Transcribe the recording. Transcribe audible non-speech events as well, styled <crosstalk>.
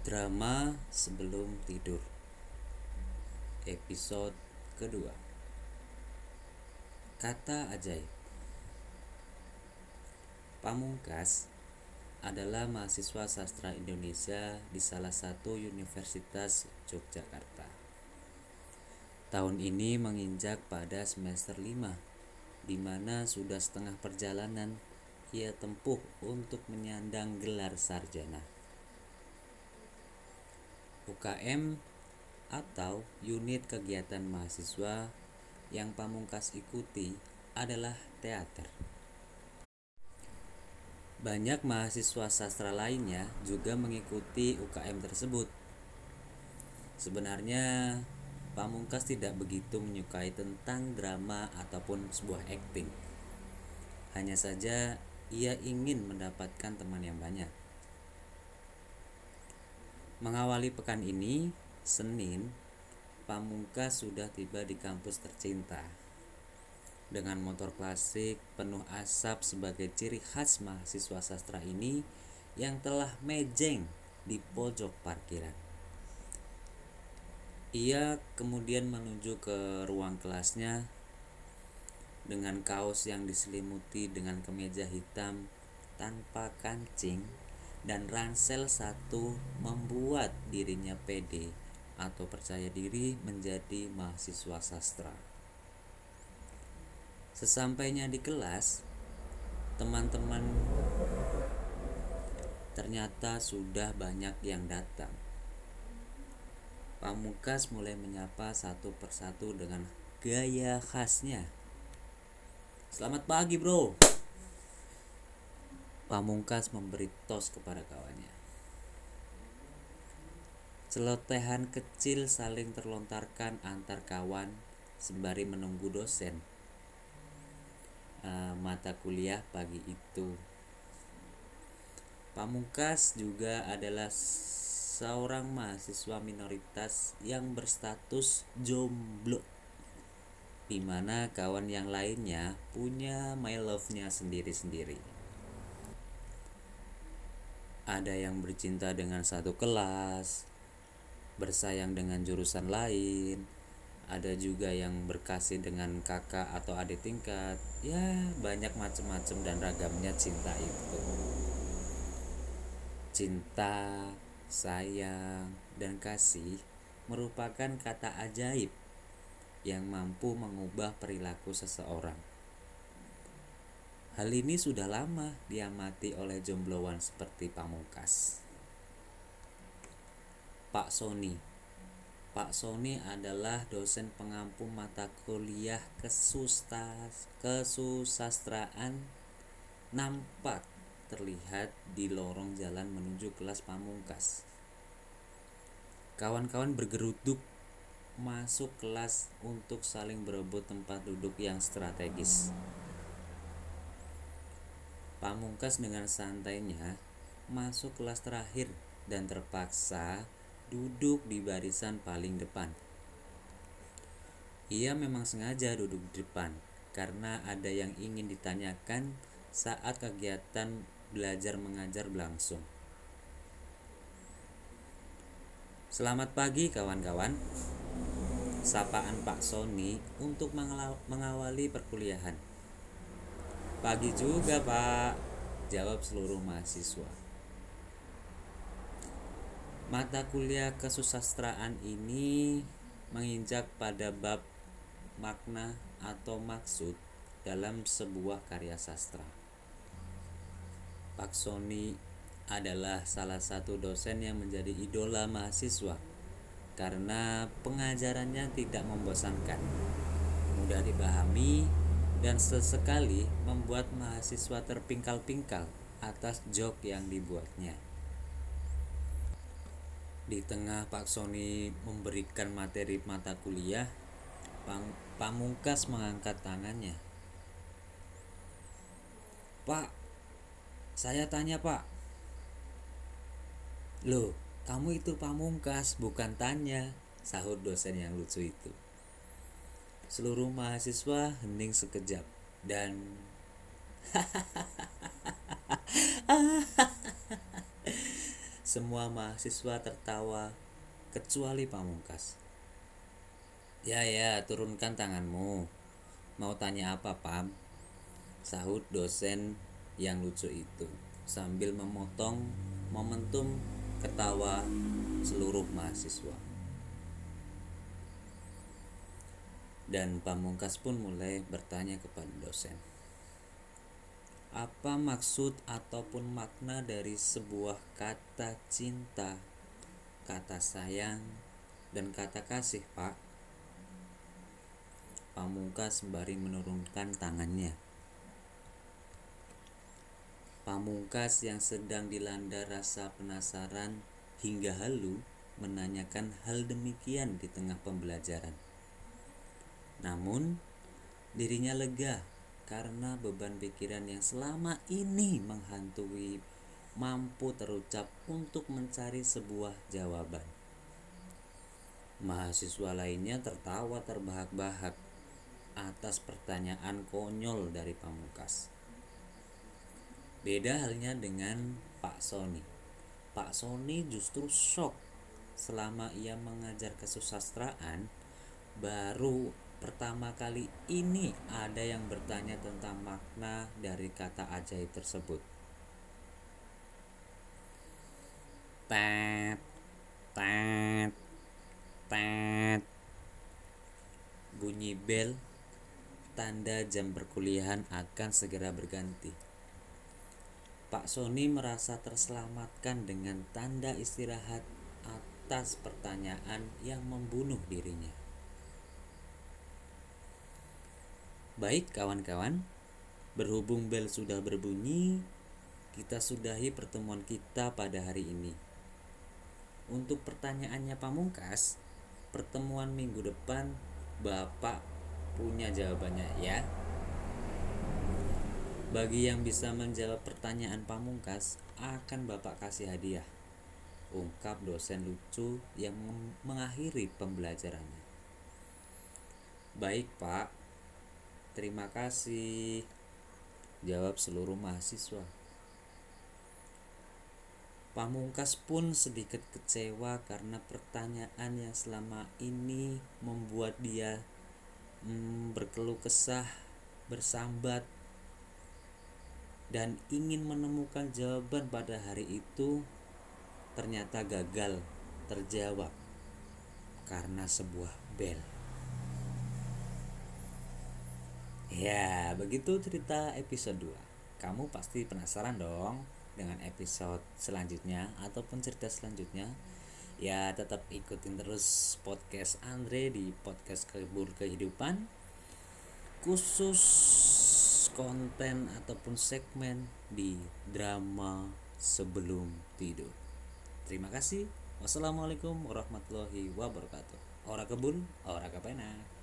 Drama sebelum tidur Episode kedua Kata ajaib Pamungkas adalah mahasiswa sastra Indonesia di salah satu universitas Yogyakarta. Tahun ini menginjak pada semester 5, di mana sudah setengah perjalanan ia tempuh untuk menyandang gelar sarjana. UKM atau unit kegiatan mahasiswa yang Pamungkas ikuti adalah teater. Banyak mahasiswa sastra lainnya juga mengikuti UKM tersebut. Sebenarnya Pamungkas tidak begitu menyukai tentang drama ataupun sebuah akting. Hanya saja ia ingin mendapatkan teman yang banyak. Mengawali pekan ini, Senin, Pamungkas sudah tiba di kampus tercinta dengan motor klasik penuh asap sebagai ciri khas mahasiswa sastra ini yang telah mejeng di pojok parkiran. Ia kemudian menuju ke ruang kelasnya dengan kaos yang diselimuti dengan kemeja hitam tanpa kancing dan ransel satu membuat dirinya pede atau percaya diri menjadi mahasiswa sastra. Sesampainya di kelas, teman-teman ternyata sudah banyak yang datang. Pamungkas mulai menyapa satu persatu dengan gaya khasnya. Selamat pagi, bro. Pamungkas memberi tos kepada kawannya. Celotehan kecil saling terlontarkan antar kawan sembari menunggu dosen uh, mata kuliah pagi itu. Pamungkas juga adalah seorang mahasiswa minoritas yang berstatus jomblo di mana kawan yang lainnya punya my love-nya sendiri-sendiri. Ada yang bercinta dengan satu kelas, bersayang dengan jurusan lain, ada juga yang berkasih dengan kakak atau adik tingkat. Ya banyak macam-macam dan ragamnya cinta itu. Cinta sayang dan kasih merupakan kata ajaib yang mampu mengubah perilaku seseorang hal ini sudah lama diamati oleh jombloan seperti pamungkas Pak Sony Pak Sony adalah dosen pengampu mata kuliah kesustas, kesusastraan nampak terlihat di lorong jalan menuju kelas pamungkas. Kawan-kawan bergeruduk masuk kelas untuk saling berebut tempat duduk yang strategis. Pamungkas dengan santainya masuk kelas terakhir dan terpaksa duduk di barisan paling depan. Ia memang sengaja duduk di depan karena ada yang ingin ditanyakan saat kegiatan belajar mengajar berlangsung. Selamat pagi kawan-kawan. Sapaan Pak Sony untuk mengawali perkuliahan. Pagi juga, Pak. Jawab seluruh mahasiswa. Mata kuliah kesusastraan ini menginjak pada bab makna atau maksud dalam sebuah karya sastra. Pak Sony adalah salah satu dosen yang menjadi idola mahasiswa karena pengajarannya tidak membosankan, mudah dipahami, dan sesekali membuat mahasiswa terpingkal-pingkal atas jok yang dibuatnya. Di tengah Pak Sony memberikan materi mata kuliah, Pamungkas mengangkat tangannya. Pak, saya tanya pak. Loh, kamu itu pamungkas, bukan tanya, sahut dosen yang lucu itu. Seluruh mahasiswa hening sekejap dan <laughs> Semua mahasiswa tertawa kecuali Pamungkas. Ya ya, turunkan tanganmu. Mau tanya apa, Pam? Sahut dosen yang lucu itu sambil memotong momentum ketawa seluruh mahasiswa. Dan Pamungkas pun mulai bertanya kepada dosen. Apa maksud ataupun makna dari sebuah kata cinta, kata sayang, dan kata kasih, Pak? Pamungkas sembari menurunkan tangannya. Pamungkas yang sedang dilanda rasa penasaran hingga halu menanyakan hal demikian di tengah pembelajaran. Namun, dirinya lega karena beban pikiran yang selama ini menghantui mampu terucap untuk mencari sebuah jawaban. Mahasiswa lainnya tertawa terbahak-bahak atas pertanyaan konyol dari Pamungkas. Beda halnya dengan Pak Sony. Pak Sony justru shock selama ia mengajar kesusastraan baru Pertama kali ini ada yang bertanya tentang makna dari kata ajaib tersebut. Tet, tet, tet. Bunyi bel tanda jam perkuliahan akan segera berganti. Pak Sony merasa terselamatkan dengan tanda istirahat atas pertanyaan yang membunuh dirinya. Baik kawan-kawan, berhubung bel sudah berbunyi, kita sudahi pertemuan kita pada hari ini. Untuk pertanyaannya Pamungkas, pertemuan minggu depan Bapak punya jawabannya ya. Bagi yang bisa menjawab pertanyaan Pamungkas, akan Bapak kasih hadiah. Ungkap dosen lucu yang mengakhiri pembelajarannya. Baik, Pak. Terima kasih. Jawab seluruh mahasiswa. Pamungkas pun sedikit kecewa karena pertanyaan yang selama ini membuat dia hmm, berkeluh kesah, bersambat, dan ingin menemukan jawaban pada hari itu ternyata gagal terjawab karena sebuah bel. Ya, begitu cerita episode 2. Kamu pasti penasaran dong dengan episode selanjutnya ataupun cerita selanjutnya. Ya, tetap ikutin terus podcast Andre di podcast Kebur Kehidupan. Khusus konten ataupun segmen di drama sebelum tidur. Terima kasih. Wassalamualaikum warahmatullahi wabarakatuh. Ora kebun, ora kapena.